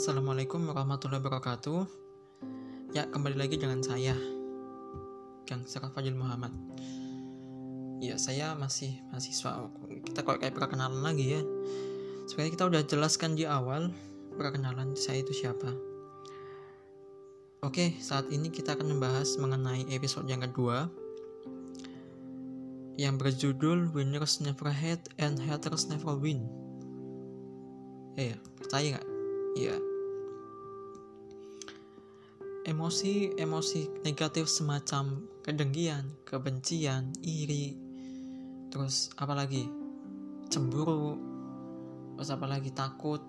Assalamualaikum warahmatullahi wabarakatuh. Ya, kembali lagi dengan saya, Kang Seraf Fajil Muhammad. Ya, saya masih mahasiswa. Kita kok kayak perkenalan lagi ya. Sebenarnya kita udah jelaskan di awal perkenalan saya itu siapa. Oke, saat ini kita akan membahas mengenai episode yang kedua yang berjudul Winners Never Hate and Haters Never Win. Eh, ya, percaya nggak? Iya. Emosi-emosi negatif semacam kedengkian, kebencian, iri, terus apa lagi? Cemburu, terus apa lagi? Takut.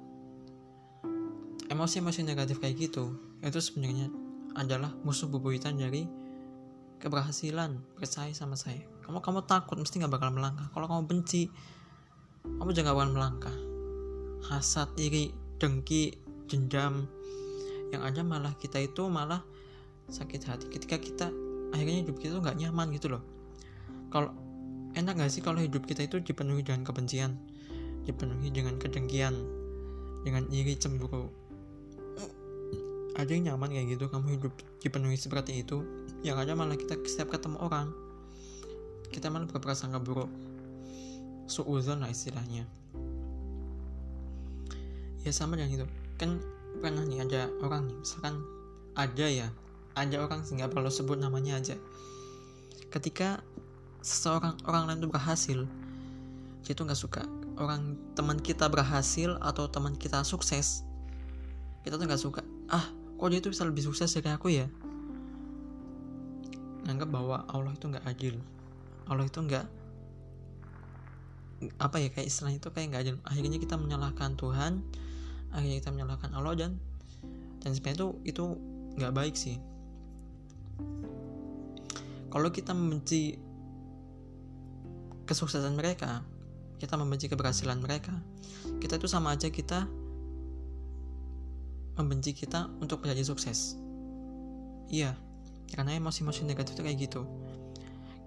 Emosi-emosi negatif kayak gitu itu sebenarnya adalah musuh bebuyutan dari keberhasilan percaya sama saya. Kamu kamu takut mesti nggak bakal melangkah. Kalau kamu benci kamu juga gak bakal melangkah. Hasad iri dengki dendam yang ada malah kita itu malah sakit hati ketika kita akhirnya hidup kita tuh nggak nyaman gitu loh. Kalau enak gak sih kalau hidup kita itu dipenuhi dengan kebencian dipenuhi dengan kedengkian dengan iri cemburu? Ada yang nyaman kayak gitu kamu hidup dipenuhi seperti itu yang ada malah kita setiap ketemu orang kita malah berprasangka buruk. Suuzon lah istilahnya. Ya sama dengan itu. Kan pernah nih ada orang nih misalkan ada ya ada orang sehingga perlu sebut namanya aja. Ketika seseorang orang lain itu berhasil dia itu nggak suka. Orang teman kita berhasil atau teman kita sukses kita tuh nggak suka. Ah kok dia tuh bisa lebih sukses dari aku ya? Anggap bahwa Allah itu nggak adil. Allah itu nggak apa ya kayak istilahnya itu kayak nggak adil. Akhirnya kita menyalahkan Tuhan akhirnya kita menyalahkan Allah dan dan sebenarnya itu itu nggak baik sih kalau kita membenci kesuksesan mereka kita membenci keberhasilan mereka kita itu sama aja kita membenci kita untuk menjadi sukses. Iya, karena emosi-emosi negatif itu kayak gitu.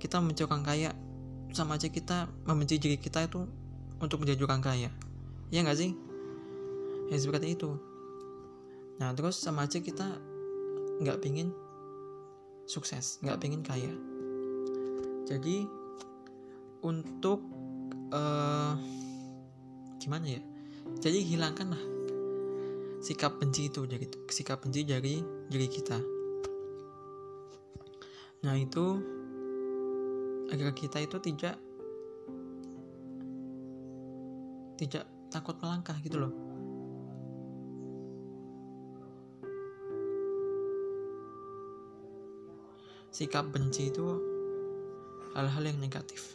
Kita membenci orang kaya, sama aja kita membenci diri kita itu untuk menjadi orang kaya. Iya nggak sih? Ya seperti itu. Nah terus sama aja kita nggak pingin sukses, nggak pingin kaya. Jadi untuk uh, gimana ya? Jadi hilangkanlah sikap benci itu dari sikap benci dari diri kita nah itu agar kita itu tidak tidak takut melangkah gitu loh sikap benci itu hal-hal yang negatif.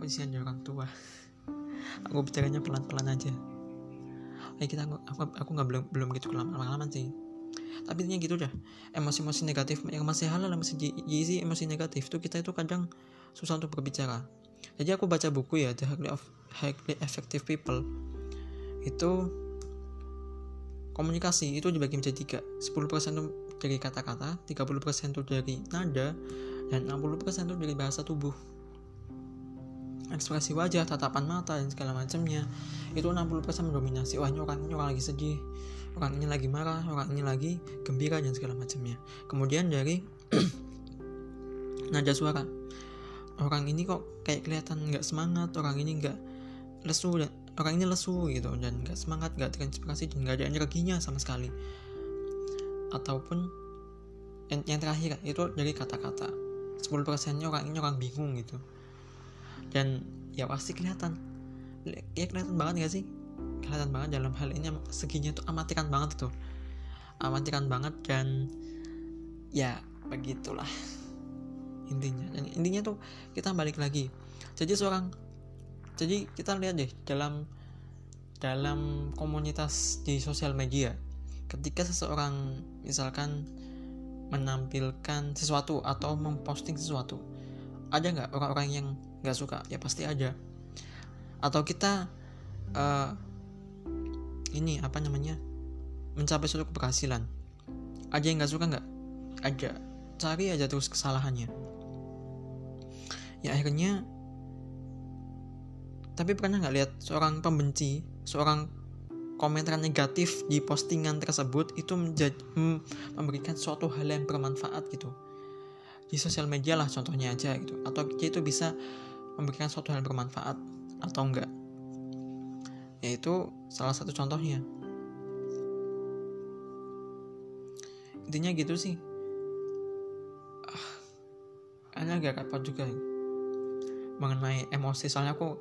Aku sih orang tua. Aku bicaranya pelan-pelan aja. Kayak kita aku aku nggak belum belum gitu kelamaan sih. Tapi intinya gitu dah. Emosi-emosi negatif yang masih halal masih gizi emosi negatif tuh kita itu kadang susah untuk berbicara. Jadi aku baca buku ya The Highly, of, Highly Effective People. Itu komunikasi itu dibagi menjadi tiga. 10% itu dari kata-kata 30% itu dari nada dan 60% itu dari bahasa tubuh ekspresi wajah, tatapan mata dan segala macamnya itu 60% mendominasi. Wah, ini orang ini orang lagi sedih, orang ini lagi marah, orang ini lagi gembira dan segala macamnya. Kemudian dari nada suara. Orang ini kok kayak kelihatan nggak semangat, orang ini nggak lesu dan orang ini lesu gitu dan nggak semangat, nggak terinspirasi dan nggak ada energinya sama sekali. Ataupun yang, yang terakhir itu dari kata-kata. 10 persennya orang ini orang bingung gitu. Dan ya pasti kelihatan. Ya kelihatan banget gak sih? Kelihatan banget dalam hal ini seginya tuh amatiran banget tuh. Amatiran banget dan ya begitulah intinya. Dan intinya tuh kita balik lagi. Jadi seorang jadi kita lihat deh dalam dalam komunitas di sosial media ketika seseorang misalkan menampilkan sesuatu atau memposting sesuatu ada nggak orang-orang yang nggak suka? Ya pasti ada. Atau kita uh, ini apa namanya mencapai suatu keberhasilan. Ada yang nggak suka nggak? Ada. Cari aja terus kesalahannya. Ya akhirnya tapi pernah nggak lihat seorang pembenci seorang komentar negatif di postingan tersebut itu menjadi, memberikan suatu hal yang bermanfaat gitu. Di sosial media lah contohnya aja gitu. Atau dia itu bisa memberikan suatu hal yang bermanfaat atau enggak. Yaitu salah satu contohnya. Intinya gitu sih. Ah, kayaknya agak repot juga mengenai emosi soalnya aku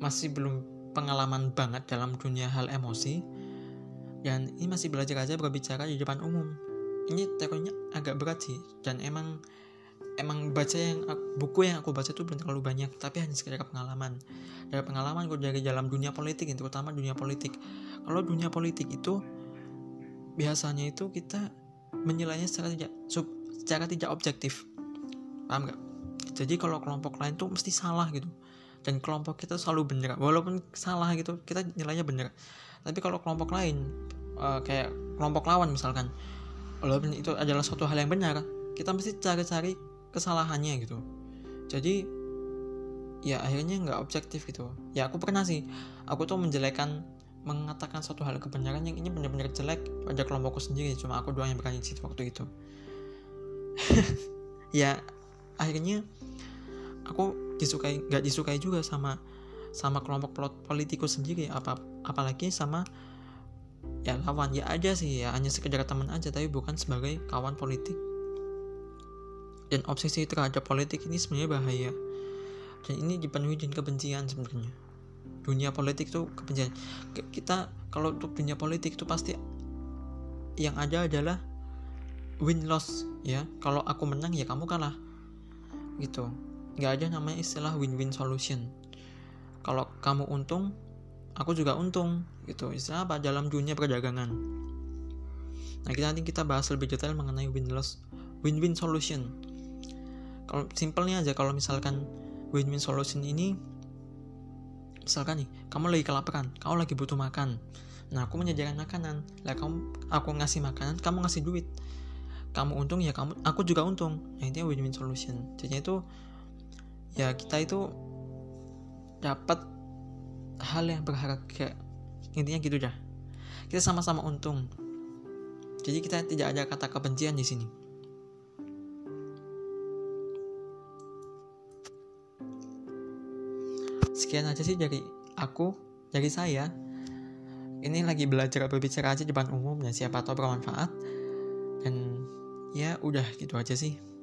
masih belum pengalaman banget dalam dunia hal emosi. Dan ini masih belajar aja berbicara di depan umum. Ini teorinya agak berat sih dan emang emang baca yang buku yang aku baca itu belum terlalu banyak tapi hanya sekedar pengalaman. Dari pengalaman gue dari dalam dunia politik yang terutama dunia politik. Kalau dunia politik itu biasanya itu kita menilainya secara tidak sub, secara tidak objektif. Paham gak jadi kalau kelompok lain tuh mesti salah gitu dan kelompok kita selalu benar walaupun salah gitu kita nilainya benar tapi kalau kelompok lain uh, kayak kelompok lawan misalkan walaupun itu adalah suatu hal yang benar kita mesti cari-cari kesalahannya gitu. Jadi ya akhirnya nggak objektif gitu. Ya aku pernah sih aku tuh menjelekan mengatakan suatu hal kebenaran yang ini benar-benar jelek pada kelompokku sendiri. Cuma aku doang yang berani situ waktu itu. Ya akhirnya aku disukai nggak disukai juga sama sama kelompok politikus sendiri apa apalagi sama ya lawan ya aja sih ya hanya sekedar teman aja tapi bukan sebagai kawan politik. Dan obsesi terhadap politik ini sebenarnya bahaya. Dan ini dipenuhi dengan kebencian sebenarnya. Dunia politik tuh kebencian. Kita kalau untuk dunia politik itu pasti yang ada adalah win loss ya. Kalau aku menang ya kamu kalah. Gitu nggak ada namanya istilah win-win solution. Kalau kamu untung aku juga untung gitu. Istilah apa? Dalam dunia perdagangan. Nah kita nanti kita bahas lebih detail mengenai win loss win-win solution. Kalau simpelnya aja kalau misalkan win-win solution ini misalkan nih kamu lagi kelaparan kamu lagi butuh makan. Nah aku menyediakan makanan. Lah kamu aku ngasih makanan kamu ngasih duit. Kamu untung ya kamu aku juga untung. Nah intinya win-win solution. Jadi itu ya kita itu dapat hal yang berharga intinya gitu dah. Kita sama-sama untung. Jadi kita tidak ada kata kebencian di sini. Sekian aja sih dari aku dari saya. Ini lagi belajar berbicara aja di depan umum dan siapa tahu bermanfaat. Dan ya udah gitu aja sih